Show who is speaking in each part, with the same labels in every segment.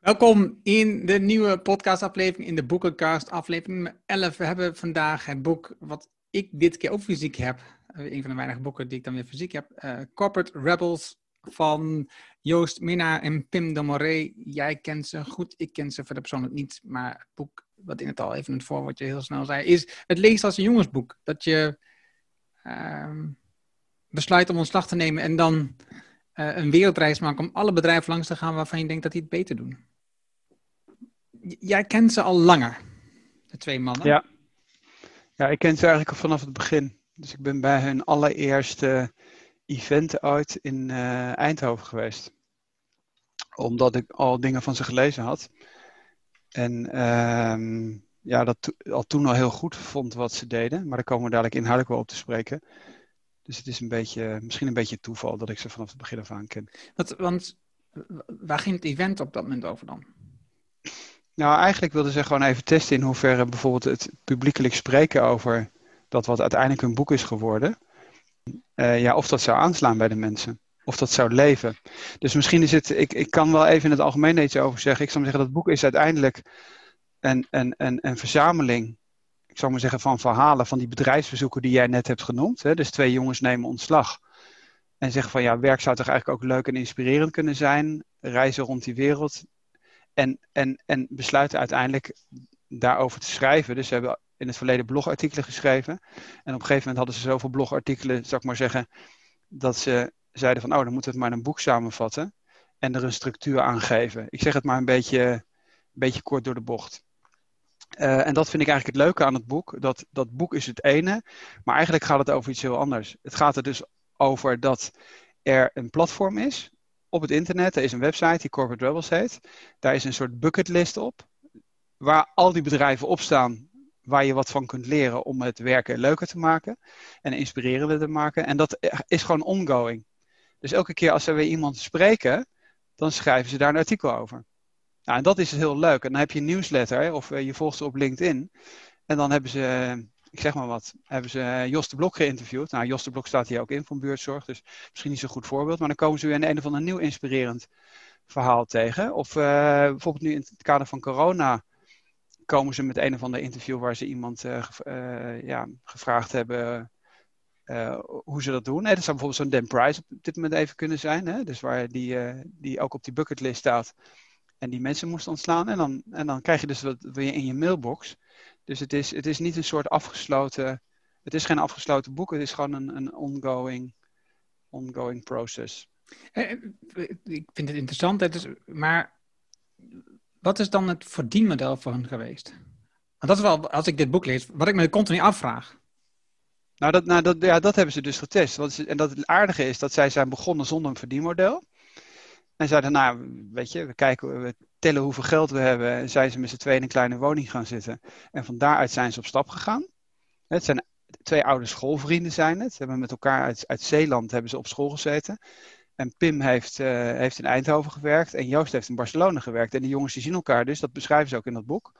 Speaker 1: Welkom in de nieuwe podcastaflevering in de Boekencast, aflevering 11. We hebben vandaag het boek wat ik dit keer ook fysiek heb. Eh, een van de weinige boeken die ik dan weer fysiek heb. Uh, Corporate Rebels van Joost Minna en Pim de Moré. Jij kent ze goed, ik ken ze verder persoonlijk niet. Maar het boek, wat in het al even het voorwoordje heel snel zei, is het leest als een jongensboek. Dat je uh, besluit om ontslag te nemen en dan uh, een wereldreis maakt om alle bedrijven langs te gaan waarvan je denkt dat die het beter doen jij kent ze al langer, de twee mannen.
Speaker 2: Ja. ja, ik ken ze eigenlijk al vanaf het begin. Dus ik ben bij hun allereerste event ooit in uh, Eindhoven geweest. Omdat ik al dingen van ze gelezen had. En uh, ja, dat al toen al heel goed vond wat ze deden. Maar daar komen we dadelijk inhoudelijk wel op te spreken. Dus het is een beetje, misschien een beetje toeval dat ik ze vanaf het begin af aan ken.
Speaker 1: Wat, want waar ging het event op dat moment over dan?
Speaker 2: Nou, eigenlijk wilden ze gewoon even testen in hoeverre bijvoorbeeld het publiekelijk spreken over dat wat uiteindelijk een boek is geworden, uh, ja, of dat zou aanslaan bij de mensen. Of dat zou leven. Dus misschien is het, ik, ik kan wel even in het algemeen iets over zeggen. Ik zou maar zeggen, dat boek is uiteindelijk een, een, een, een verzameling, ik zou maar zeggen, van verhalen van die bedrijfsbezoeken die jij net hebt genoemd. Hè? Dus twee jongens nemen ontslag. En zeggen van ja, werk zou toch eigenlijk ook leuk en inspirerend kunnen zijn. Reizen rond die wereld, en, en, en besluiten uiteindelijk daarover te schrijven. Dus ze hebben in het verleden blogartikelen geschreven. En op een gegeven moment hadden ze zoveel blogartikelen, zou ik maar zeggen, dat ze zeiden van, oh, dan moeten we het maar in een boek samenvatten. En er een structuur aan geven. Ik zeg het maar een beetje, een beetje kort door de bocht. Uh, en dat vind ik eigenlijk het leuke aan het boek. Dat, dat boek is het ene, maar eigenlijk gaat het over iets heel anders. Het gaat er dus over dat er een platform is op het internet. Er is een website die Corporate Rebels heet. Daar is een soort bucketlist op. Waar al die bedrijven op staan waar je wat van kunt leren om het werken leuker te maken en inspirerender te maken. En dat is gewoon ongoing. Dus elke keer als ze weer iemand spreken, dan schrijven ze daar een artikel over. Nou, en dat is heel leuk. En dan heb je een newsletter of eh, je volgt ze op LinkedIn. En dan hebben ze ik zeg maar wat, hebben ze eh, Jos de Blok geïnterviewd. Nou, Jos de Blok staat hier ook in van buurtzorg, dus misschien niet zo'n goed voorbeeld. Maar dan komen ze weer in een of ander nieuw inspirerend verhaal tegen. Of uh, bijvoorbeeld nu in het kader van corona komen ze met een of ander interview waar ze iemand uh, ja, gevraagd hebben hoe ze dat doen. dat zou bijvoorbeeld zo'n Dan Price op dit moment even kunnen zijn. Hè? Dus waar die, die ook op die bucketlist staat en die mensen moest ontslaan. En dan, en dan krijg je dus wat weer in je mailbox. Dus het is, het is niet een soort afgesloten. Het is geen afgesloten boek, het is gewoon een, een ongoing, ongoing process.
Speaker 1: Eh, eh, ik vind het interessant, het is, maar wat is dan het verdienmodel voor hen geweest? Want dat is wel, als ik dit boek lees, wat ik me continu afvraag.
Speaker 2: Nou, dat, nou dat, ja, dat hebben ze dus getest. Is, en dat het aardige is dat zij zijn begonnen zonder een verdienmodel. En zeiden, nou, weet je, we kijken, we tellen hoeveel geld we hebben. En zijn ze met z'n tweeën in een kleine woning gaan zitten. En van daaruit zijn ze op stap gegaan. Het zijn twee oude schoolvrienden zijn het. Ze hebben met elkaar uit, uit Zeeland hebben ze op school gezeten. En Pim heeft, uh, heeft in Eindhoven gewerkt en Joost heeft in Barcelona gewerkt. En die jongens zien elkaar dus, dat beschrijven ze ook in dat boek.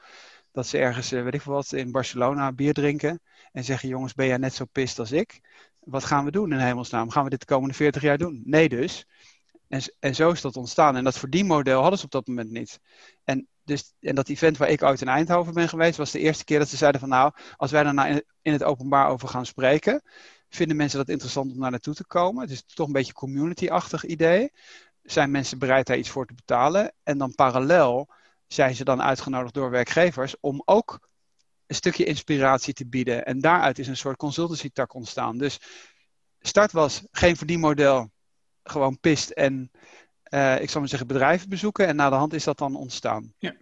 Speaker 2: Dat ze ergens, uh, weet ik wat, in Barcelona bier drinken. En zeggen, jongens, ben jij net zo pist als ik? Wat gaan we doen in hemelsnaam? Gaan we dit de komende 40 jaar doen? Nee dus. En, en zo is dat ontstaan. En dat verdienmodel hadden ze op dat moment niet. En, dus, en dat event waar ik uit in Eindhoven ben geweest, was de eerste keer dat ze zeiden van nou, als wij daar nou in, het openbaar over gaan spreken, vinden mensen dat interessant om daar naartoe te komen. Het is toch een beetje community-achtig idee. Zijn mensen bereid daar iets voor te betalen? En dan parallel zijn ze dan uitgenodigd door werkgevers om ook een stukje inspiratie te bieden. En daaruit is een soort consultancy-tak ontstaan. Dus start was geen verdienmodel, gewoon pist en uh, ik zal maar zeggen bedrijven bezoeken. En na de hand is dat dan ontstaan.
Speaker 1: Ja.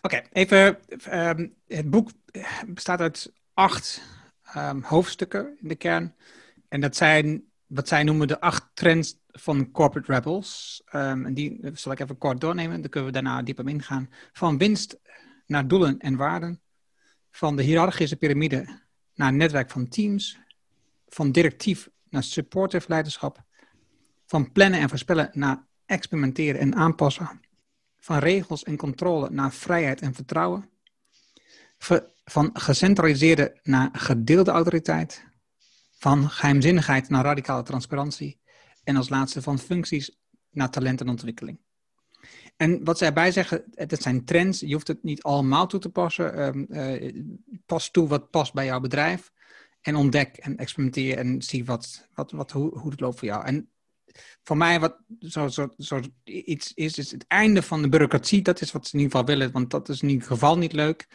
Speaker 1: Oké, even. Um, het boek bestaat uit acht um, hoofdstukken in de kern. En dat zijn wat zij noemen de acht trends van corporate rebels. Um, en die zal ik even kort doornemen. Dan kunnen we daarna dieper ingaan. Van winst naar doelen en waarden. Van de hiërarchische piramide naar netwerk van teams. Van directief naar supportive leiderschap. Van plannen en voorspellen naar experimenteren en aanpassen. Van regels en controle naar vrijheid en vertrouwen. Van gecentraliseerde naar gedeelde autoriteit. Van geheimzinnigheid naar radicale transparantie. En als laatste van functies naar talent en ontwikkeling. En wat zij erbij zeggen, het zijn trends. Je hoeft het niet allemaal toe te passen. Um, pas toe wat past bij jouw bedrijf. En ontdek en experimenteer en zie wat, wat, wat, hoe, hoe het loopt voor jou. En voor mij, wat zo, iets is, is het einde van de bureaucratie. Dat is wat ze in ieder geval willen, want dat is in ieder geval niet leuk.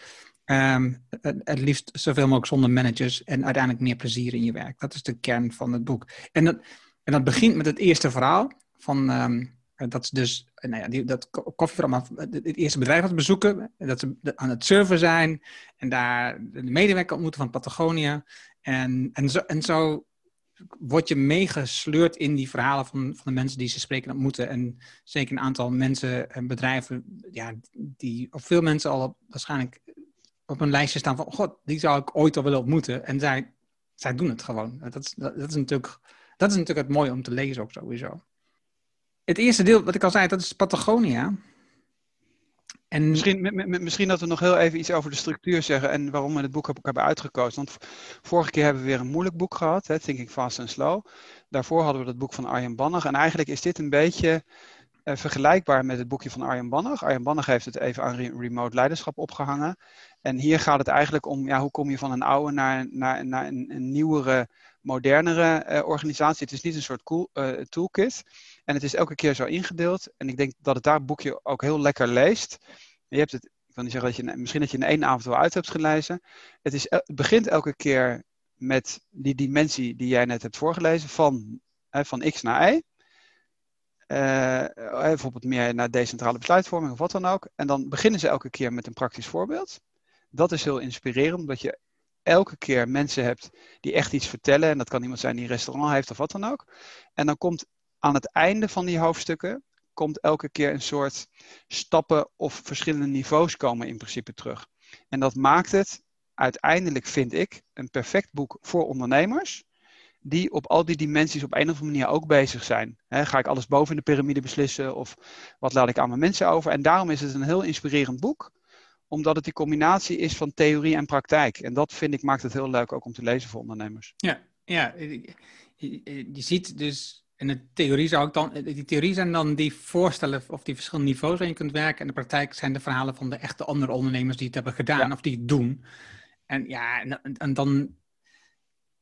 Speaker 1: Um, het, liefst zoveel mogelijk zonder managers en uiteindelijk meer plezier in je werk. Dat is de kern van het boek. En dat, en dat begint met het eerste verhaal van um, dat ze dus nou ja, die, dat koffieverhaal, het eerste bedrijf aan het bezoeken, dat ze aan het surfen zijn en daar de medewerker ontmoeten van Patagonia. En, en, en zo word je meegesleurd in die verhalen van, van de mensen die ze spreken en ontmoeten. En zeker een aantal mensen en bedrijven, ja, die, of veel mensen al waarschijnlijk op een lijstje staan van, god, die zou ik ooit al willen ontmoeten. En zij, zij doen het gewoon. Dat is, dat, is natuurlijk, dat is natuurlijk het mooie om te lezen ook sowieso. Het eerste deel, wat ik al zei, dat is Patagonia.
Speaker 2: En... Misschien, misschien dat we nog heel even iets over de structuur zeggen en waarom we het boek hebben uitgekozen. Want vorige keer hebben we weer een moeilijk boek gehad, hè, Thinking Fast and Slow. Daarvoor hadden we het boek van Arjen Bannach. En eigenlijk is dit een beetje uh, vergelijkbaar met het boekje van Arjen Bannach. Arjen Bannach heeft het even aan remote leiderschap opgehangen. En hier gaat het eigenlijk om ja, hoe kom je van een oude naar, naar, naar een, nieuwere, modernere uh, organisatie. Het is niet een soort cool, uh, toolkit. En het is elke keer zo ingedeeld. En ik denk dat het daar boekje ook heel lekker leest. Je hebt het, ik wil niet zeggen dat je misschien dat je in één avond wel uit hebt gelezen. Het, is, begint elke keer met die dimensie die jij net hebt voorgelezen, van, van X naar Y. Uh, bijvoorbeeld meer naar decentrale besluitvorming of wat dan ook. En dan beginnen ze elke keer met een praktisch voorbeeld. Dat is heel inspirerend, omdat je elke keer mensen hebt die echt iets vertellen. En dat kan iemand zijn die een restaurant heeft of wat dan ook. En dan komt aan het einde van die hoofdstukken komt elke keer een soort stappen of verschillende niveaus komen in principe terug. En dat maakt het uiteindelijk, vind ik, een perfect boek voor ondernemers. Die op al die dimensies op een of andere manier ook bezig zijn. ga ik alles boven de piramide beslissen of wat laat ik aan mijn mensen over? En daarom is het een heel inspirerend boek omdat het die combinatie is van theorie en praktijk. En dat vind ik maakt het heel leuk ook om te lezen voor ondernemers.
Speaker 1: Ja, ja je ziet dus en de theorie zou ik dan, die theorie zijn dan die voorstellen of die verschillende niveaus waarin je kunt werken. En de praktijk zijn de verhalen van de echte andere ondernemers die het hebben gedaan of die het doen. En ja, en, en dan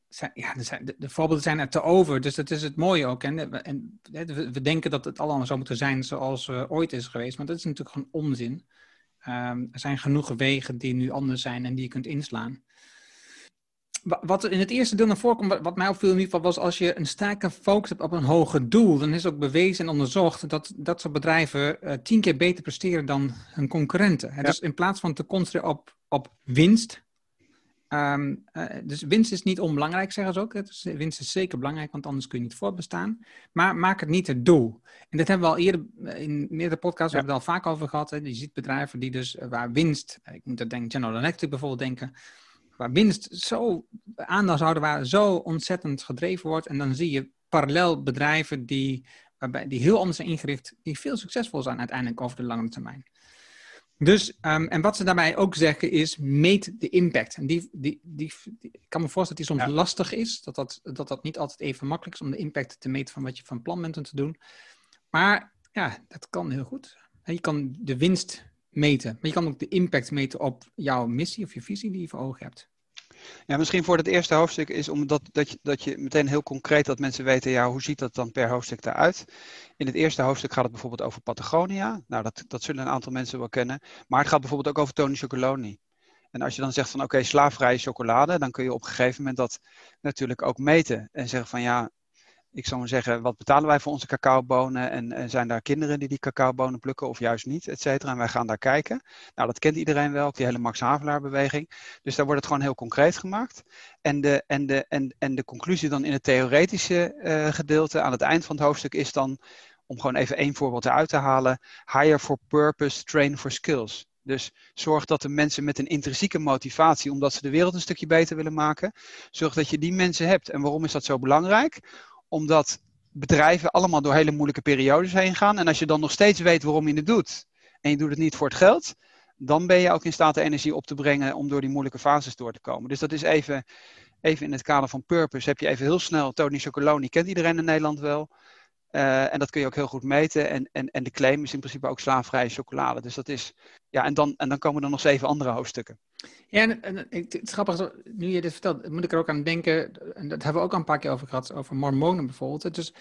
Speaker 1: zijn, ja, de, de, voorbeelden zijn er te over. Dus dat is het mooie ook. En, en we, denken dat het allemaal zou moeten zijn zoals uh, ooit is geweest. Maar dat is natuurlijk gewoon onzin. Um, er zijn genoeg wegen die nu anders zijn en die je kunt inslaan wat in het eerste deel naar voren komt, wat mij opviel in ieder geval, was als je een sterke focus hebt op een hoger doel, dan is ook bewezen en onderzocht dat dat soort bedrijven uh, tien keer beter presteren dan hun concurrenten. Dus in plaats van te concentreren op, op winst, um, uh, dus winst is niet onbelangrijk, zeggen ze ook. Dus winst is zeker belangrijk, want anders kun je niet voortbestaan. Maar maak het niet het doel. En dat hebben we al eerder eh, in meerdere podcasts ja. hebben we het al vaak over gehad. Hè. Je ziet bedrijven die dus waar winst, ik moet er denken, General Electric bijvoorbeeld denken waar winst zo aandeelhouder waar zo ontzettend gedreven wordt. En dan zie je parallel bedrijven die, waarbij, die heel anders zijn ingericht, die veel succesvol zijn uiteindelijk over de lange termijn. Dus, um, en wat ze daarbij ook zeggen is, meet de impact. En die, die, die, ik kan me voorstellen dat die soms lastig is, dat dat, dat dat niet altijd even makkelijk is om de impact te meten van wat je van plan bent om te doen. Maar ja, dat kan heel goed. je kan de winst meten. Maar je kan ook de impact meten op jouw missie of je visie die je voor ogen hebt.
Speaker 2: Ja, misschien voor het eerste hoofdstuk is omdat dat je, dat je meteen heel concreet dat mensen weten, ja, hoe ziet dat dan per hoofdstuk eruit? In het eerste hoofdstuk gaat het bijvoorbeeld over Patagonia. Nou, dat, dat zullen een aantal mensen wel kennen. Maar het gaat bijvoorbeeld ook over Tony Chocoloni. En als je dan zegt van oké, okay, slaafvrije chocolade, dan kun je op een gegeven moment dat natuurlijk ook meten. En zeggen van ja, ik zou maar zeggen, wat betalen wij voor onze cacaobonen? En, zijn daar kinderen die die cacaobonen plukken of juist niet, et cetera? En wij gaan daar kijken. Nou, dat kent iedereen wel, die hele Max Havelaar beweging. Dus daar wordt het gewoon heel concreet gemaakt. En de, en de, en, en de conclusie dan in het theoretische uh, gedeelte aan het eind van het hoofdstuk is dan, om gewoon even één voorbeeld eruit te halen, hire for purpose, train for skills. Dus zorg dat de mensen met een intrinsieke motivatie, omdat ze de wereld een stukje beter willen maken, zorg dat je die mensen hebt. En waarom is dat zo belangrijk? Omdat bedrijven allemaal door hele moeilijke periodes heen gaan. En als je dan nog steeds weet waarom je het doet. En je doet het niet voor het geld. Dan ben je ook in staat de energie op te brengen om door die moeilijke fases door te komen. Dus dat is even, even in het kader van purpose. Heb je even heel snel Tony Chocoloni, kent iedereen in Nederland wel. Uh, en dat kun je ook heel goed meten. En, en, en de claim is in principe ook slaafvrije chocolade. Dus dat is. Ja, en dan, en dan komen er nog zeven andere hoofdstukken.
Speaker 1: Ja, en, en het is nu je dit vertelt, moet ik er ook aan denken. En dat hebben we ook al een paar keer over gehad, over mormonen bijvoorbeeld. Dus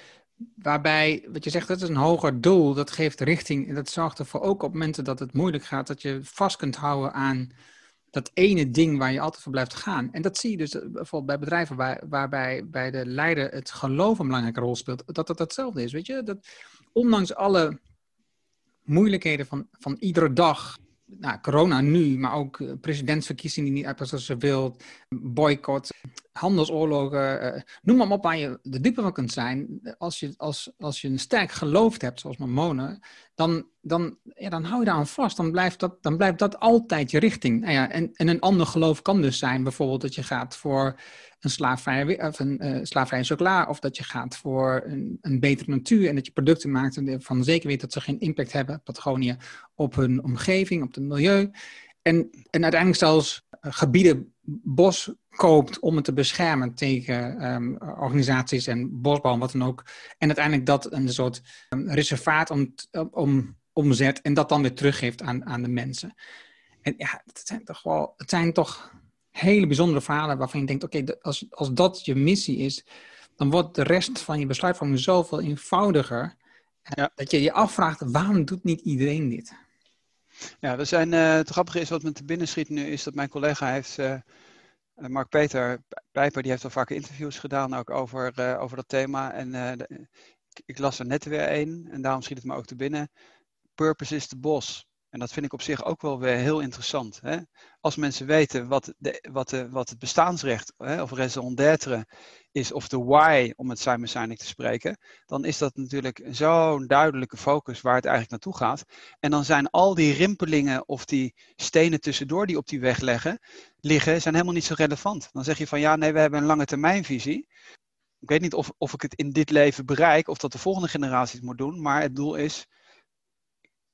Speaker 1: waarbij, wat je zegt, dat is een hoger doel, dat geeft richting. En dat zorgt ervoor ook op momenten dat het moeilijk gaat, dat je vast kunt houden aan dat ene ding waar je altijd voor blijft gaan. En dat zie je dus eh, bijvoorbeeld bij bedrijven waar, waarbij bij de leider het geloof een belangrijke rol speelt, dat dat hetzelfde is. Weet je, dat ondanks alle moeilijkheden van, van iedere dag, nou, corona nu, maar ook eh, presidentsverkiezingen die niet uitpassen zoals ze wil, boycott, handelsoorlogen, uh, noem maar op waar je de diepe van kunt zijn. Als je, als, als je een sterk geloof hebt, zoals Mormonen, dan, dan, ja, dan hou je daar aan vast. Dan blijft dat, dan blijft dat altijd je richting. Nou ja, en, en een ander geloof kan dus zijn bijvoorbeeld dat je gaat voor een slaafvrije, of een, uh, chocola, of dat je gaat voor een, een betere natuur en dat je producten maakt van zeker weet dat ze geen impact hebben, Patagonië, op hun omgeving, op het milieu. En, en uiteindelijk zelfs gebieden bos koopt om het te beschermen tegen um, organisaties en bosbouw, wat dan ook. En uiteindelijk dat een soort um, reservaat om, om, omzet en dat dan weer teruggeeft aan, aan de mensen. En ja, het zijn toch wel, het zijn toch hele bijzondere verhalen waarvan je denkt, oké, okay, als, als dat je missie is, dan wordt de rest van je besluitvorming zoveel eenvoudiger. Ja. Dat je je afvraagt, waarom doet niet iedereen dit?
Speaker 2: Ja, we zijn, uh, het grappige is wat me te binnen schiet nu, is dat mijn collega heeft, uh, Mark Peter Pijper, die heeft al vaak interviews gedaan ook over, uh, over dat thema. En de, ik las er net weer een en daarom schiet het me ook te binnen. Purpose is the boss. En dat vind ik op zich ook wel weer heel interessant. Hè? Als mensen weten wat, de, wat, de, wat het bestaansrecht hè, of raison d'être is, of de why, om het Simon Sinek te spreken, dan is dat natuurlijk zo'n duidelijke focus waar het eigenlijk naartoe gaat. En dan zijn al die rimpelingen of die stenen tussendoor die op die weg leggen, liggen, zijn helemaal niet zo relevant. Dan zeg je van ja, nee, we hebben een lange termijnvisie. Ik weet niet of, of ik het in dit leven bereik, of dat de volgende generatie het moet doen, maar het doel is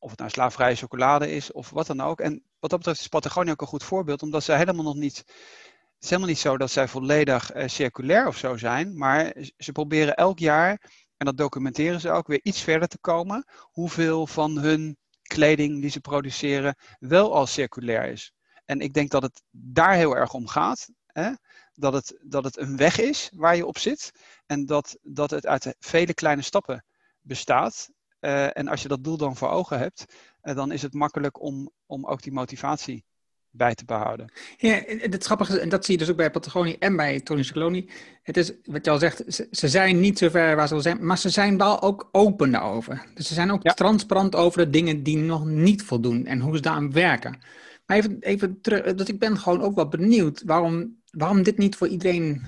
Speaker 2: of het nou slaafvrije chocolade is of wat dan ook. En wat dat betreft is Patagonia ook een goed voorbeeld, omdat zij helemaal nog niet. Het is helemaal niet zo dat zij volledig uh, circulair of zo zijn, maar ze proberen elk jaar, en dat documenteren ze ook, weer iets verder te komen, hoeveel van hun kleding die ze produceren wel al circulair is. En ik denk dat het daar heel erg om gaat. Hè? Dat, het, dat het een weg is waar je op zit. En dat, dat het uit vele kleine stappen bestaat. Uh, en als je dat doel dan voor ogen hebt, uh, dan is het makkelijk om, om ook die motivatie bij te behouden.
Speaker 1: Ja, het grappige en dat zie je dus ook bij Patagonie en bij Tony Cicloni. Het is, wat je al zegt, ze, ze, zijn niet zo ver waar ze wil zijn, maar ze zijn wel ook open daarover. Dus ze zijn ook ja. transparant over de dingen die nog niet voldoen en hoe ze daaraan werken. Maar even, even terug, dat ik ben gewoon ook wel benieuwd waarom, waarom dit niet voor iedereen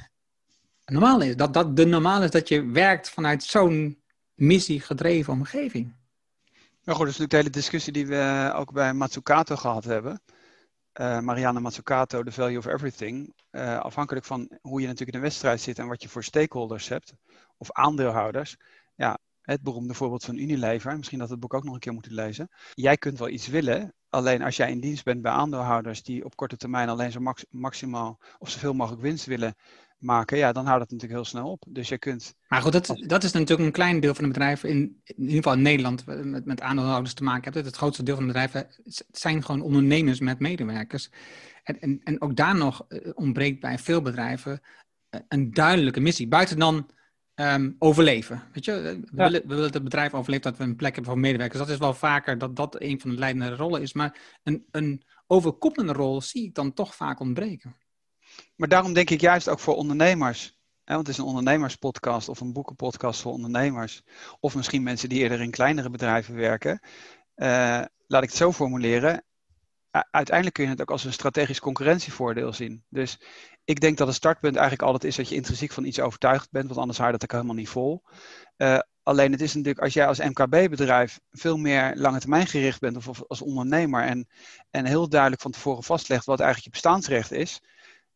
Speaker 1: normaal is. Dat dat de normaal is dat je werkt vanuit zo'n missiegedreven omgeving.
Speaker 2: Nou goed, dat is natuurlijk de hele discussie die we ook bij Matsukato gehad hebben. Uh, Mariana Matsukato, The Value of Everything. Uh, afhankelijk van hoe je natuurlijk in een wedstrijd zit en wat je voor stakeholders hebt, of aandeelhouders. Ja, het beroemde voorbeeld van Unilever, misschien dat het boek ook nog een keer moeten lezen. Jij kunt wel iets willen, alleen als jij in dienst bent bij aandeelhouders die op korte termijn alleen zo max maximaal of zoveel mogelijk winst willen maken, ja, dan houdt het natuurlijk heel snel op. Dus je kunt.
Speaker 1: Maar goed, dat, dat is natuurlijk een klein deel van de bedrijven, in, in ieder geval in Nederland, met, met aandeelhouders te maken hebt. Het grootste deel van de bedrijven zijn gewoon ondernemers met medewerkers. En, en, en ook daar nog eh, ontbreekt bij veel bedrijven eh, een duidelijke missie. Buiten dan um, overleven. Weet je, we, willen, we willen dat het bedrijf overleeft, dat we een plek hebben voor medewerkers. Dat is wel vaker dat dat een van de leidende rollen is. Maar een, een overkoepelende rol zie ik dan toch vaak ontbreken.
Speaker 2: Maar daarom denk ik juist ook voor ondernemers. Hè, want het is een ondernemerspodcast of een boekenpodcast voor ondernemers. Of misschien mensen die eerder in kleinere bedrijven werken. Uh, laat ik het zo formuleren. Uiteindelijk kun je het ook als een strategisch concurrentievoordeel zien. Dus ik denk dat het startpunt eigenlijk altijd is dat je intrinsiek van iets overtuigd bent, want anders je dat ook helemaal niet vol. Uh, alleen het is natuurlijk als jij als MKB-bedrijf veel meer lange termijn gericht bent of als ondernemer en, en heel duidelijk van tevoren vastlegt wat eigenlijk je bestaansrecht is,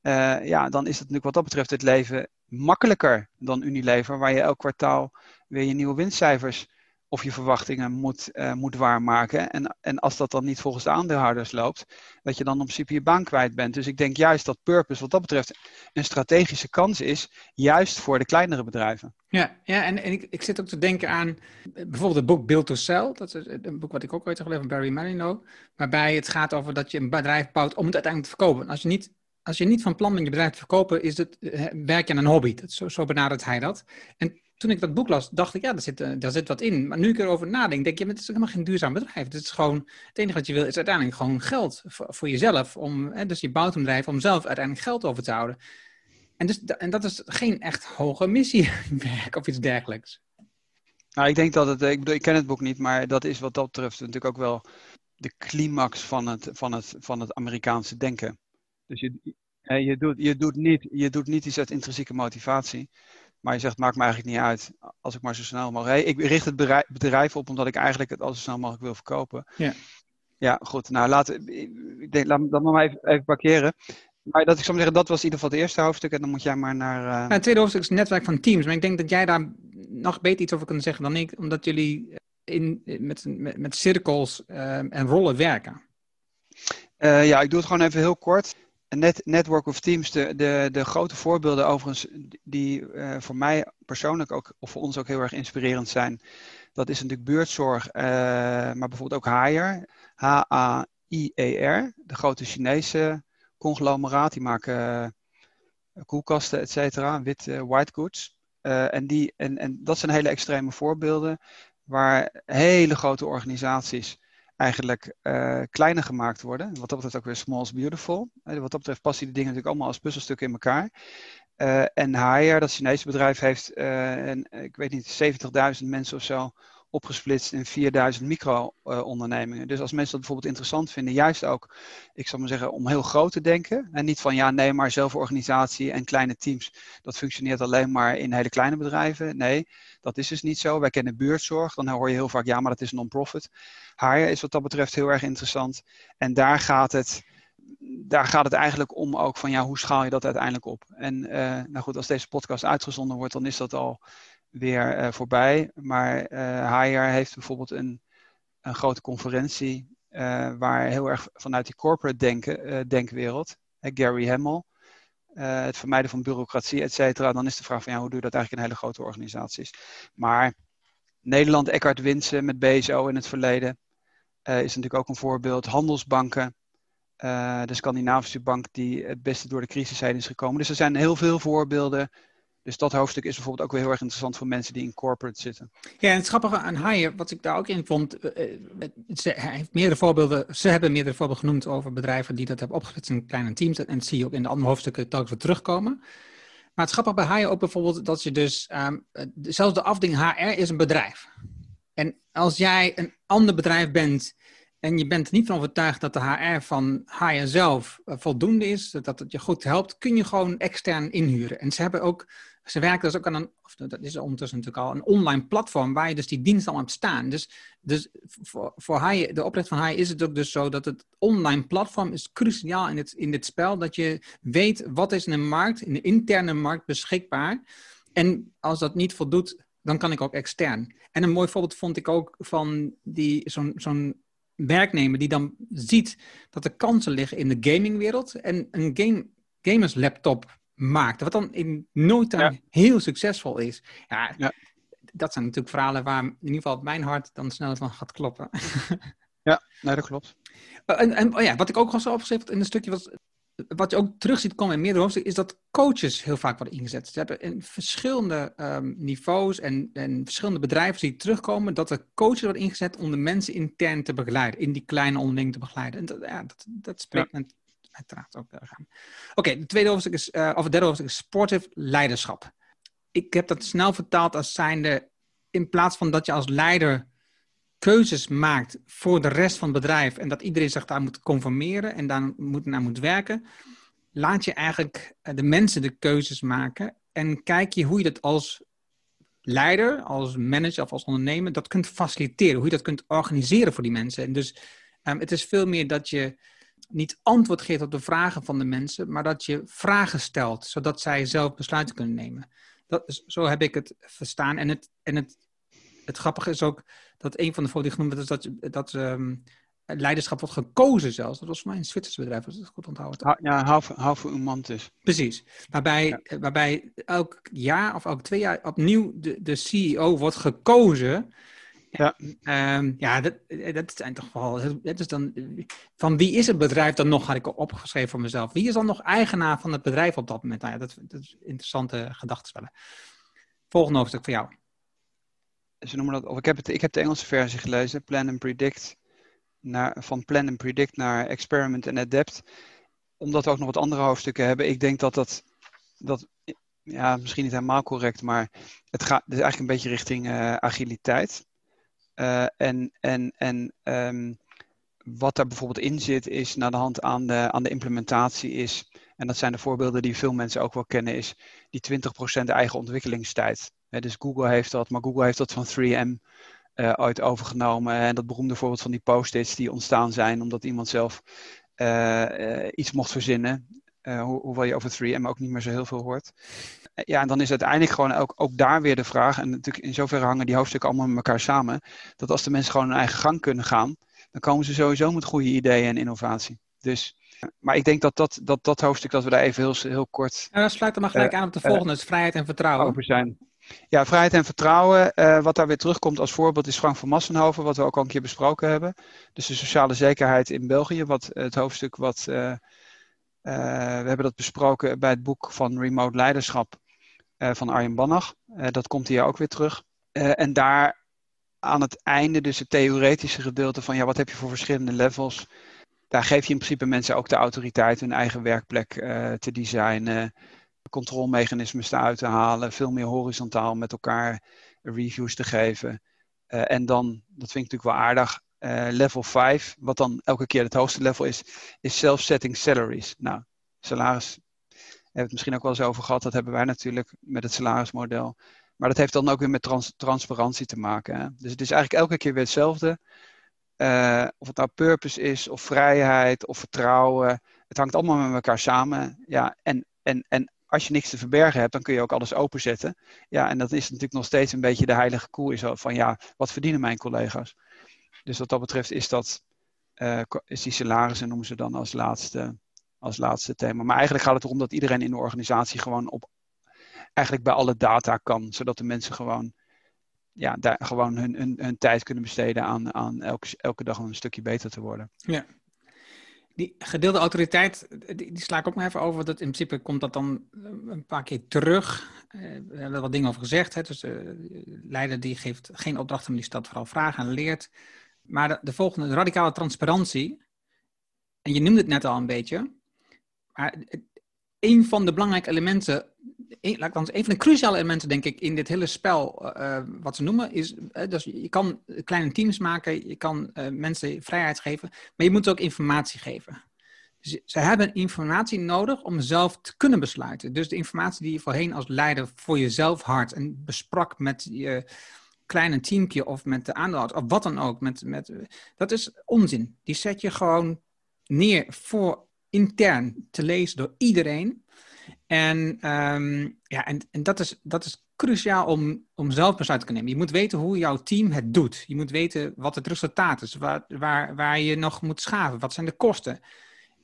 Speaker 2: uh, ja, dan is het natuurlijk wat dat betreft het leven makkelijker dan Unilever, waar je elk kwartaal weer je nieuwe winstcijfers of je verwachtingen moet, uh, moet waarmaken. En, en als dat dan niet volgens de aandeelhouders loopt, dat je dan in principe je baan kwijt bent. Dus ik denk juist dat purpose wat dat betreft een strategische kans is, juist voor de kleinere bedrijven.
Speaker 1: Ja, ja en, en ik, ik zit ook te denken aan bijvoorbeeld het boek Build to Sell. Dat is een boek wat ik ook ooit heb van Barry Marino. Waarbij het gaat over dat je een bedrijf bouwt om het uiteindelijk te verkopen. Als je niet als je niet van plan bent je bedrijf te verkopen, is het, eh, werk je aan een hobby. Dat, zo, zo benadert hij dat. En toen ik dat boek las, dacht ik, ja, daar zit, eh, daar zit wat in. Maar nu ik erover nadenk, denk je, het is helemaal geen duurzaam bedrijf. Het is gewoon, het enige wat je wil is uiteindelijk gewoon geld voor, jezelf. Om, hè, dus je bouwt een bedrijf om zelf uiteindelijk geld over te houden. En, dus, en dat is geen echt hoge missiewerk of iets dergelijks.
Speaker 2: Nou, ik denk dat het, ik bedoel, ik ken het boek niet, maar dat is wat dat betreft natuurlijk ook wel de climax van het, van het, van het Amerikaanse denken. Dus je, je, doet, je, doet niet, je doet niet iets uit intrinsieke motivatie. Maar je zegt, maakt me eigenlijk niet uit als ik maar zo snel mogelijk... Ik richt het bedrijf op omdat ik eigenlijk het al zo snel mogelijk wil verkopen.
Speaker 1: Ja.
Speaker 2: Ja, goed. Nou, laten, ik denk, laat dat maar even, even parkeren. Maar dat ik zou zeggen, dat was in ieder geval het eerste hoofdstuk. En dan moet jij maar naar...
Speaker 1: Uh... het tweede hoofdstuk is netwerk van teams. Maar ik denk dat jij daar nog beter iets over kunt zeggen dan ik. Omdat jullie in, met, met, met cirkels uh, en rollen werken.
Speaker 2: Uh, ja, ik doe het gewoon even heel kort. Net, Network of Teams, de, de, de grote voorbeelden overigens, die uh, voor mij persoonlijk ook, of voor ons ook heel erg inspirerend zijn, dat is natuurlijk buurtzorg, uh, maar bijvoorbeeld ook Haier, H-A-I-E-R, de grote Chinese conglomeraat, die maken uh, koelkasten, et cetera, wit, white goods. en, die, en, en dat zijn hele extreme voorbeelden, waar hele grote organisaties eigenlijk uh, kleiner gemaakt worden. Wat dat betreft ook weer small beautiful. Uh, wat dat betreft passen die dingen natuurlijk allemaal als puzzelstukken in elkaar. Uh, en Haier, dat Chinese bedrijf, heeft, ik weet niet, 70.000 mensen of zo opgesplitst in 4000 micro-ondernemingen. dus als mensen dat bijvoorbeeld interessant vinden, juist ook, ik zal maar zeggen, om heel groot te denken. En niet van ja, nee, maar zelforganisatie en kleine teams, dat functioneert alleen maar in hele kleine bedrijven. Nee, dat is dus niet zo. Wij kennen buurtzorg, dan hoor je heel vaak ja, maar dat is non-profit. Haar is wat dat betreft heel erg interessant. En daar gaat het daar gaat het eigenlijk om ook van ja, hoe schaal je dat uiteindelijk op? En uh, nou goed, als deze podcast uitgezonden wordt, dan is dat al weer uh, voorbij. Maar uh, heeft bijvoorbeeld een, een grote conferentie waar heel erg vanuit die corporate denken, denkwereld, Gary Hamel, het vermijden van bureaucratie, et cetera. Dan is de vraag van ja, hoe doe je dat eigenlijk in hele grote organisaties? Maar Nederland, Eckhart Winsen met BSO in het verleden, is natuurlijk ook een voorbeeld. Handelsbanken, de Scandinavische bank die het beste door de crisis heen is gekomen. Dus er zijn heel veel voorbeelden dus dat hoofdstuk is bijvoorbeeld ook weer heel erg interessant voor mensen die in corporate zitten.
Speaker 1: Ja, en het grappige aan Haier, wat ik daar ook in vond, uh, ze, hij heeft meerdere voorbeelden, ze hebben meerdere voorbeelden genoemd over bedrijven die dat hebben opgesplitst in kleine teams. En dat zie je ook in de andere hoofdstukken telkens weer terugkomen. Maar het grappige bij Haier ook bijvoorbeeld dat je dus, um, zelfs de afdeling HR is een bedrijf. En als jij een ander bedrijf bent en je bent er niet van overtuigd dat de HR van HR zelf voldoende is, dat het je goed helpt, kun je gewoon extern inhuren. En ze hebben ook ze werken dus ook aan een, of dat is ondertussen natuurlijk al, een online platform waar je dus die diensten allemaal hebt staan. Dus, dus voor, voor de opricht van Hai is het ook dus zo dat het online platform is cruciaal in, het, in dit spel. Dat je weet wat is in de markt, in de interne markt beschikbaar. En als dat niet voldoet, dan kan ik ook extern. En een mooi voorbeeld vond ik ook van die, zo'n, zo'n werknemer die dan ziet dat er kansen liggen in de gamingwereld. En een game, gamers laptop maakt. Wat dan in no time heel succesvol is. Ja, ja, dat zijn natuurlijk verhalen waar in ieder geval mijn hart dan sneller van gaat kloppen.
Speaker 2: ja, nee, dat klopt.
Speaker 1: Eh, en, en oh ja, wat ik ook al zo opgeschreven in een stukje was, wat je ook terug ziet komen in meerdere hoofdstukken, is dat coaches heel vaak worden ingezet. Ze hebben in verschillende um, niveaus en, en, verschillende bedrijven die terugkomen, dat er coaches worden ingezet om de mensen intern te begeleiden, in die kleine onderneming te begeleiden. En dat, ja, dat, dat spreekt ja uiteraard ook gaan. Oké, okay, de tweede hoofdstuk is, uh, of het derde hoofdstuk is sportief leiderschap. Ik heb dat snel vertaald als zijnde, in plaats van dat je als leider keuzes maakt voor de rest van het bedrijf en dat iedereen zich daar moet conformeren en daar moet, naar moet werken, laat je eigenlijk eh, de mensen de keuzes maken en kijk je hoe je dat als leider, als manager of als ondernemer, dat kunt faciliteren, hoe je dat kunt organiseren voor die mensen. En dus um, het is veel meer dat je niet antwoord geeft op de vragen van de mensen, maar dat je vragen stelt, zodat zij zelf besluiten kunnen nemen. Dat is, zo heb ik het verstaan. En het, en het het grappige is ook dat een van de foto's die genoemd is dat, dat ehm, leiderschap wordt gekozen zelfs. Dat was voor mij een Zwitsers bedrijf, als ik het goed onthouden.
Speaker 2: Ha, ja, hou voor iemand is.
Speaker 1: Precies. Waarbij, waarbij elk jaar of elk twee jaar opnieuw de, de CEO wordt gekozen. Ja, um, ja dat, dat zijn toch wel. Dat is dan, van wie is het bedrijf dan nog, had ik opgeschreven voor mezelf. Wie is dan nog eigenaar van het bedrijf op dat moment? Nou ja, dat, dat is interessante gedachtenspellen. Volgende hoofdstuk voor jou.
Speaker 2: Ze noemen dat, of ik, heb het, ik heb de Engelse versie gelezen, Plan and Predict naar, van plan en predict naar experiment en adapt. Omdat we ook nog wat andere hoofdstukken hebben. Ik denk dat dat, dat ja, misschien niet helemaal correct, maar het gaat dus eigenlijk een beetje richting uh, agiliteit. Uh, en en, en um, wat daar bijvoorbeeld in zit, is naar de hand aan de, aan de implementatie is, en dat zijn de voorbeelden die veel mensen ook wel kennen, is die 20% eigen ontwikkelingstijd. Dus Google heeft dat, maar Google heeft dat van 3M uh, ooit overgenomen. En dat beroemde voorbeeld van die post-its die ontstaan zijn omdat iemand zelf uh, uh, iets mocht verzinnen. Ho hoewel je over 3M ook niet meer zo heel veel hoort. ja, en dan is uiteindelijk gewoon ook, ook daar weer de vraag, en natuurlijk in zoverre hangen die hoofdstukken allemaal met elkaar samen, dat als de mensen gewoon hun eigen gang kunnen gaan, dan komen ze sowieso met goede ideeën en innovatie. Dus, maar ik denk dat dat, dat, dat hoofdstuk, dat we daar even heel, heel kort...
Speaker 1: En dan sluit er maar gelijk aan op de volgende, uh, vrijheid en vertrouwen.
Speaker 2: Over zijn. Ja, vrijheid en vertrouwen. Uh, wat daar weer terugkomt als voorbeeld is Frank van Massenhoven, wat we ook al een keer besproken hebben. Dus de sociale zekerheid in België, wat, het hoofdstuk wat. Uh, we hebben dat besproken bij het boek van Remote Leiderschap van Arjen Bannach. dat komt hier ook weer terug. en daar aan het einde, dus het theoretische gedeelte van ja, wat heb je voor verschillende levels. Daar geef je in principe mensen ook de autoriteit hun eigen werkplek te designen controlemechanismes eruit te halen, veel meer horizontaal met elkaar reviews te geven. Uh, en dan, dat vind ik natuurlijk wel aardig, uh, level 5, wat dan elke keer het hoogste level is, is self-setting salaries. Nou, salaris, hebben we het misschien ook wel eens over gehad, dat hebben wij natuurlijk met het salarismodel. Maar dat heeft dan ook weer met trans transparantie te maken. Hè? Dus het is eigenlijk elke keer weer hetzelfde. Uh, of het nou purpose is, of vrijheid, of vertrouwen. Het hangt allemaal met elkaar samen. Ja, en, en, en als je niks te verbergen hebt, dan kun je ook alles openzetten. Ja, en dat is natuurlijk nog steeds een beetje de heilige koe is van ja, wat verdienen mijn collega's? Dus wat dat betreft is dat, uh, is die salarissen noemen ze dan als laatste, als laatste thema. Maar eigenlijk gaat het erom dat iedereen in de organisatie gewoon op, eigenlijk bij alle data kan, zodat de mensen gewoon, ja, daar gewoon hun, hun, hun tijd kunnen besteden aan, aan elke, elke dag een stukje beter te worden.
Speaker 1: Ja, die gedeelde autoriteit, die, sla ik ook maar even over. Dat in principe komt dat dan eh, een paar keer terug. Uh, we hebben er wat dingen over gezegd. Hè? Dus de leider die geeft geen opdrachten, maar die stelt vooral vragen en leert. Maar de, de volgende, de radicale transparantie. En je noemde het net al een beetje. Maar een van de belangrijke elementen, een, laat een van de cruciale elementen denk ik in dit hele spel, uh, wat ze noemen, is uh, dus je kan kleine teams maken, je kan mensen vrijheid geven, maar je moet ook informatie geven. Ze hebben informatie nodig om zelf te kunnen besluiten. Dus de informatie die je voorheen als leider voor jezelf had en besprak met je kleine teampje of met de aandeelhouders of wat dan ook, met, met, dat is onzin. Die zet je gewoon neer voor intern te lezen door iedereen. En, um, ja, en, en dat, is, dat is cruciaal om, om zelf besluit te kunnen nemen. Je moet weten hoe jouw team het doet. Je moet weten wat het resultaat is, waar, waar, waar je nog moet schaven, wat zijn de kosten.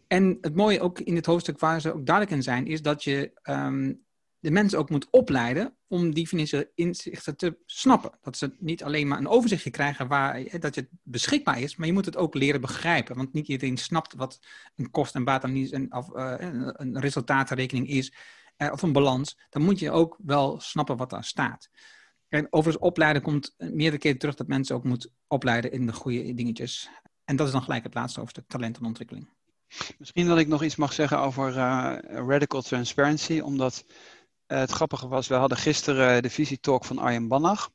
Speaker 1: En het mooie ook in het hoofdstuk waar ze ook duidelijk in zijn, is dat je um, de mensen ook moet opleiden om die financiële inzichten te snappen. Dat ze niet alleen maar een overzichtje krijgen waar dat het beschikbaar is, maar je moet het ook leren begrijpen. Want niet iedereen snapt wat een kost- en baatanalyse of uh, een resultatenrekening is, uh, of een balans. Dan moet je ook wel snappen wat daar staat. En overigens, opleiden komt meerdere keren terug dat mensen ook moeten opleiden in de goede dingetjes. En dat is dan gelijk het laatste hoofdstuk, talent en ontwikkeling.
Speaker 2: Misschien dat ik nog iets mag zeggen over uh, radical transparency, omdat het grappige was, we hadden gisteren de visietalk van Arjen Bannach.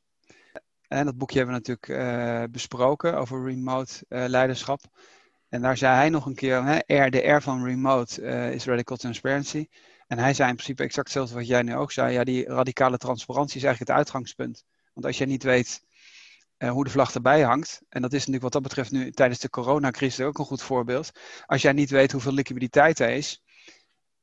Speaker 2: En dat boekje hebben we natuurlijk uh, besproken over remote uh, leiderschap. En daar zei hij nog een keer, hè, R, de R van remote is radical transparency. En hij zei in principe exact hetzelfde wat jij nu ook zei. Ja, die radicale transparantie is eigenlijk het uitgangspunt. Want als jij niet weet hoe de vlag erbij hangt, en dat is natuurlijk wat dat betreft nu tijdens de coronacrisis ook een goed voorbeeld. Als jij niet weet hoeveel liquiditeit er is,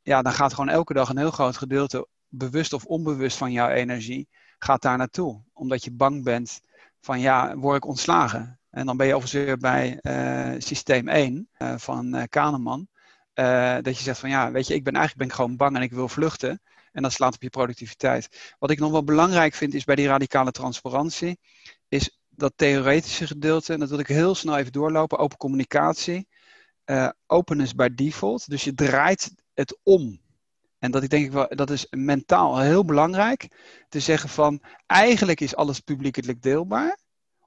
Speaker 2: ja, dan gaat gewoon elke dag een heel groot gedeelte bewust of onbewust van jouw energie gaat daar naartoe. Omdat je bang bent van ja, word ik ontslagen? En dan ben je overigens bij systeem 1 van Kahneman. dat je zegt van ja, weet je, ik ben eigenlijk ben ik gewoon bang en ik wil vluchten. En dat slaat op je productiviteit. Wat ik nog wel belangrijk vind is bij die radicale transparantie, is dat theoretische gedeelte, en dat wil ik heel snel even doorlopen, open communicatie, uh, openness by default. Dus je draait het om. En dat ik denk dat is mentaal heel belangrijk. Te zeggen van eigenlijk is alles publiekelijk deelbaar.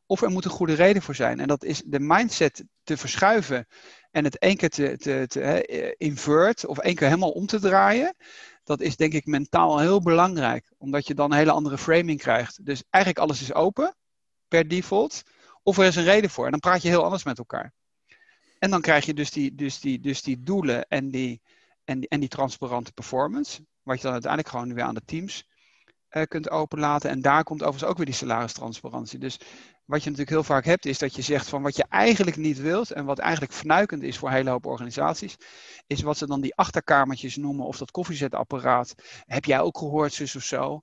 Speaker 2: Of er moet een goede reden voor zijn. En dat is de mindset te verschuiven en het één keer te, te, invert of één keer helemaal om te draaien. Dat is denk ik mentaal heel belangrijk. Omdat je dan een hele andere framing krijgt. Dus eigenlijk alles is open per default. Of er is een reden voor. En dan praat je heel anders met elkaar. En dan krijg je dus die, dus die, dus die doelen en die, en, en die transparante performance. Wat je dan uiteindelijk gewoon weer aan de teams uh, kunt openlaten. En daar komt overigens ook weer die salaristransparantie. Dus wat je natuurlijk heel vaak hebt, is dat je zegt van wat je eigenlijk niet wilt en wat eigenlijk fnuikend is voor een hele hoop organisaties, is wat ze dan die achterkamertjes noemen of dat koffiezetapparaat. Heb jij ook gehoord, zus of zo?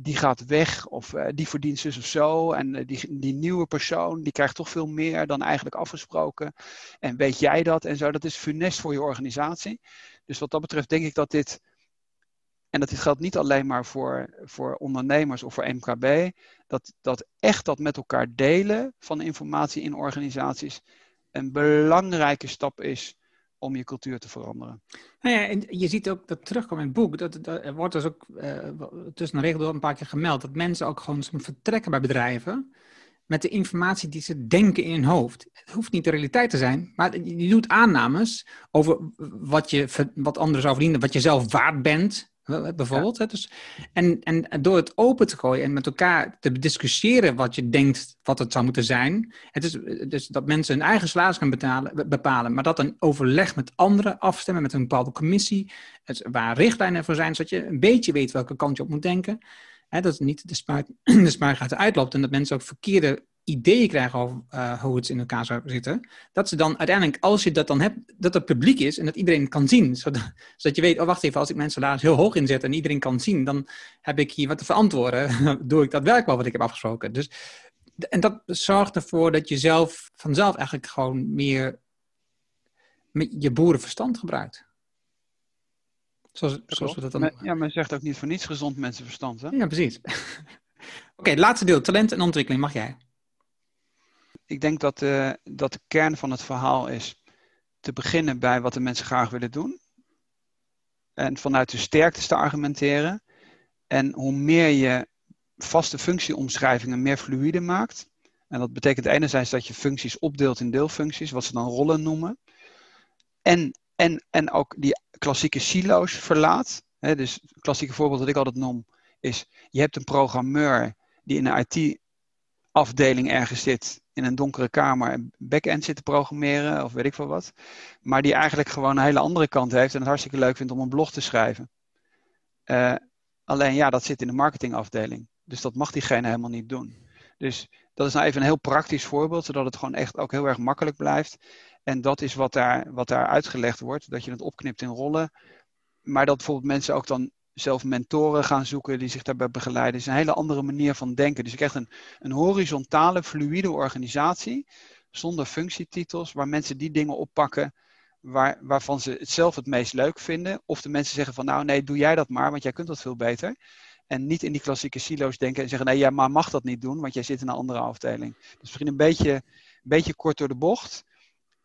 Speaker 2: die gaat weg of uh, die verdient zus of zo. En uh, die, die nieuwe persoon die krijgt toch veel meer dan eigenlijk afgesproken. En weet jij dat en zo. Dat is funest voor je organisatie. Dus wat dat betreft denk ik dat dit. En dat dit geldt niet alleen maar voor, voor ondernemers of voor MKB. Dat, dat echt dat met elkaar delen van informatie in organisaties een belangrijke stap is om je cultuur te veranderen.
Speaker 1: Nou ja, en je ziet ook dat terugkomt in het boek. Dat, er wordt dus ook uh, tussen de door een paar keer gemeld dat mensen ook gewoon vertrekken bij bedrijven met de informatie die ze denken in hun hoofd. Het hoeft niet de realiteit te zijn, maar je doet aannames over wat, je, wat anderen zou verdienen, wat je zelf waard bent, bijvoorbeeld. Dus, en, en door het open te gooien en met elkaar te discussiëren wat je denkt wat het zou moeten zijn. Het is dus dat mensen hun eigen salaris kunnen betalen, bepalen, maar dat een overleg met anderen afstemmen met een bepaalde commissie, waar richtlijnen voor zijn, zodat je een beetje weet welke kant je op moet denken. Hè, dat niet de spuit, de spuitgaat uitloopt en dat mensen ook verkeerde ideeën krijgen over uh, hoe het in elkaar zou zitten, dat ze dan uiteindelijk, als je dat dan hebt, dat het publiek is en dat iedereen kan zien. Zodat, je weet, oh wacht even, als ik mijn salaris heel hoog inzet en iedereen kan zien, dan heb ik hier wat te verantwoorden. Doe ik dat werk wel wat ik heb afgesproken. Dus, en dat zorgt ervoor dat je zelf vanzelf eigenlijk gewoon meer je boerenverstand gebruikt.
Speaker 2: Zoals, zoals we dat dan Ja, men zegt ook niet voor niets gezond mensenverstand. Hè?
Speaker 1: Ja, precies. Oké, laatste deel, talent en ontwikkeling, mag jij
Speaker 2: ik denk dat, uh, dat de kern van het verhaal is te beginnen bij wat de mensen graag willen doen. En vanuit de sterktes te argumenteren. En hoe meer je vaste functieomschrijvingen meer fluide maakt. En dat betekent enerzijds dat je functies opdeelt in deelfuncties, wat ze dan rollen noemen. En, en, en ook die klassieke silo's verlaat. Dus het klassieke voorbeeld dat ik altijd noem is: je hebt een programmeur die in een IT-afdeling ergens zit in een donkere kamer een back-end zit te programmeren of weet ik veel wat. Maar die eigenlijk gewoon een hele andere kant heeft en het hartstikke leuk vindt om een blog te schrijven. Uh, alleen ja, dat zit in de marketingafdeling. Dus dat mag diegene helemaal niet doen. Dus dat is nou even een heel praktisch voorbeeld, zodat het gewoon echt ook heel erg makkelijk blijft. En dat is wat daar, wat daar uitgelegd wordt, dat je het opknipt in rollen. Maar dat bijvoorbeeld mensen ook dan zelf mentoren gaan zoeken die zich daarbij begeleiden. Is een hele andere manier van denken. Dus je krijgt een, een horizontale, fluïde organisatie zonder functietitels, waar mensen die dingen oppakken waar, waarvan ze het zelf het meest leuk vinden. Of de mensen zeggen van nou nee, doe jij dat maar, want jij kunt dat veel beter. En niet in die klassieke silo's denken en zeggen nee, jij maar mag dat niet doen, want jij zit in een andere afdeling. Dus misschien een beetje, een beetje kort door de bocht.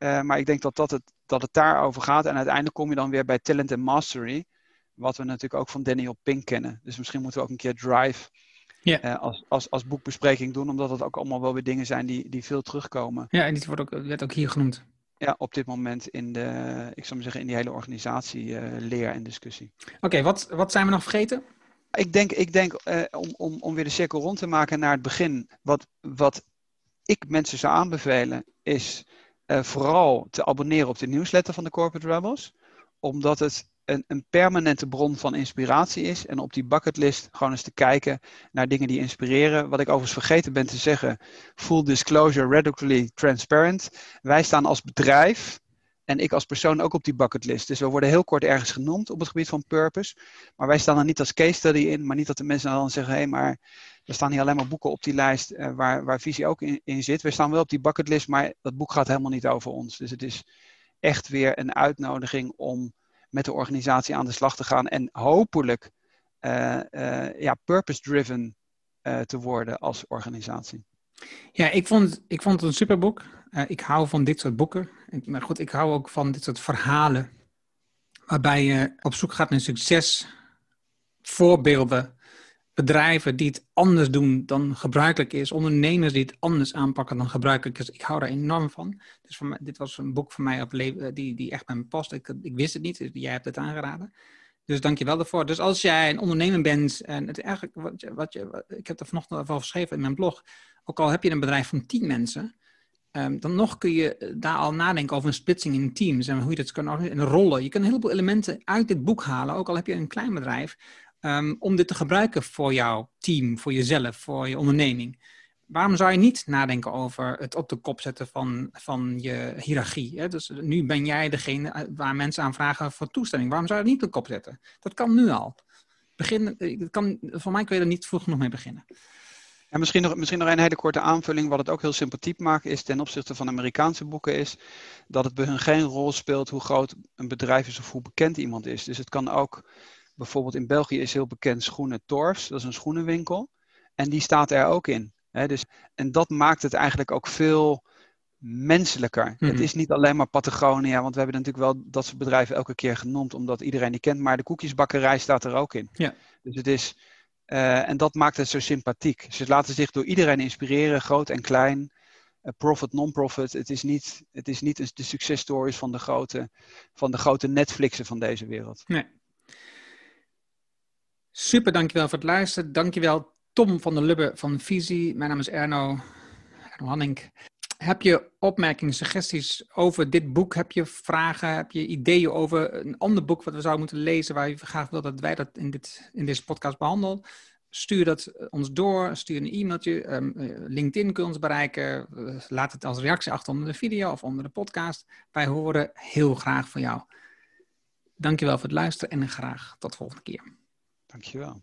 Speaker 2: Uh, maar ik denk dat, dat, het, dat het daarover gaat. En uiteindelijk kom je dan weer bij talent en mastery. Wat we natuurlijk ook van Daniel Pink kennen. Dus misschien moeten we ook een keer Drive uh, als, als, als boekbespreking doen. Omdat het ook allemaal wel weer dingen zijn die, die veel terugkomen.
Speaker 1: Ja, en dit wordt ook, werd ook hier genoemd.
Speaker 2: Ja, op dit moment in de, ik zou maar zeggen, in die hele organisatie uh, leer en discussie.
Speaker 1: Oké, wat, wat zijn we nog vergeten?
Speaker 2: Ik denk, ik denk uh, om, om, om weer de cirkel rond te maken naar het begin. Wat, wat ik mensen zou aanbevelen is vooral te abonneren op de nieuwsletter van de Corporate Rebels. Omdat het een, een, permanente bron van inspiratie is. En op die bucketlist gewoon eens te kijken naar dingen die inspireren. Wat ik overigens vergeten ben te zeggen. Full disclosure, radically transparent. Wij staan als bedrijf En ik als persoon ook op die bucketlist. Dus we worden heel kort ergens genoemd op het gebied van purpose. Maar wij staan er niet als case study in. Maar niet dat de mensen dan zeggen: hé, hey, maar er staan niet alleen maar boeken op die lijst uh, waar, waar visie ook in, zit. We staan wel op die bucketlist, maar dat boek gaat helemaal niet over ons. Dus het is echt weer een uitnodiging om met de organisatie aan de slag te gaan. En hopelijk uh, uh, ja, purpose-driven te worden als organisatie.
Speaker 1: Ja, ik vond, ik vond het een superboek. Ik hou van dit soort boeken. Maar goed, ik hou ook van dit soort verhalen. Waarbij je op zoek gaat naar succes, voorbeelden, bedrijven die het anders doen dan gebruikelijk is, ondernemers die het anders aanpakken dan gebruikelijk is. Ik hou daar enorm van. Dus dit was een boek voor mij op leven, die, die echt bij me past. Ik, ik wist het niet, dus jij hebt het aangeraden. Dus dank je wel daarvoor. Dus als jij een ondernemer bent, en het eigenlijk, wat je, wat je, ik heb er vanochtend over geschreven in mijn blog, ook al heb je een bedrijf van tien mensen, um, dan nog kun je daar al nadenken over een splitsing in teams en hoe je dat kan organiseren. En rollen. Je kan een heleboel elementen uit dit boek halen, ook al heb je een klein bedrijf, um, om dit te gebruiken voor jouw team, voor jezelf, voor je onderneming waarom zou je niet nadenken over het op de kop zetten van, van je hiërarchie? Hè? Dus nu ben jij degene eh, waar mensen aan vragen voor toestemming. Waarom zou je het niet op de kop zetten? Dat kan nu al. Begin, eh, kan, voor mij kun je er niet vroeg genoeg mee beginnen.
Speaker 2: En misschien nog, misschien nog een hele korte aanvulling. Wat het ook heel sympathiek maakt is ten opzichte van Amerikaanse boeken is dat het bij hun geen rol speelt hoe groot een bedrijf is of hoe bekend iemand is. Dus het kan ook, bijvoorbeeld in België is heel bekend schoenen Torfs, dat is een schoenenwinkel. En die staat er ook in dus, en dat maakt het eigenlijk ook veel menselijker. Het mhm. is niet alleen maar Patagonia, want we hebben natuurlijk wel dat soort bedrijven elke keer genoemd, omdat iedereen die kent, maar de koekjesbakkerij staat er ook in.
Speaker 1: Ja.
Speaker 2: Dus het is, uh, en dat maakt het zo sympathiek. Ze laten zich door iedereen inspireren, groot en klein, uh, profit, non-profit. Het is niet, het is niet de successtories van de grote, van de grote Netflixen van deze wereld.
Speaker 1: Nee. Super, dankjewel voor het luisteren. Dankjewel Tom van der Lubbe van Visie. Mijn naam is Erno, Erno Hanning. Heb je opmerkingen, suggesties over dit boek? Heb je vragen? Heb je ideeën over een ander boek wat we zouden moeten lezen waar je graag wil dat wij dat in, dit, in deze podcast behandelen? Stuur dat ons door, stuur een e-mailtje. Um, LinkedIn kun je ons bereiken. laat het als reactie achter onder de video of onder de podcast. Wij horen heel graag van jou. Dankjewel voor het luisteren en graag tot de volgende keer.
Speaker 2: Dankjewel.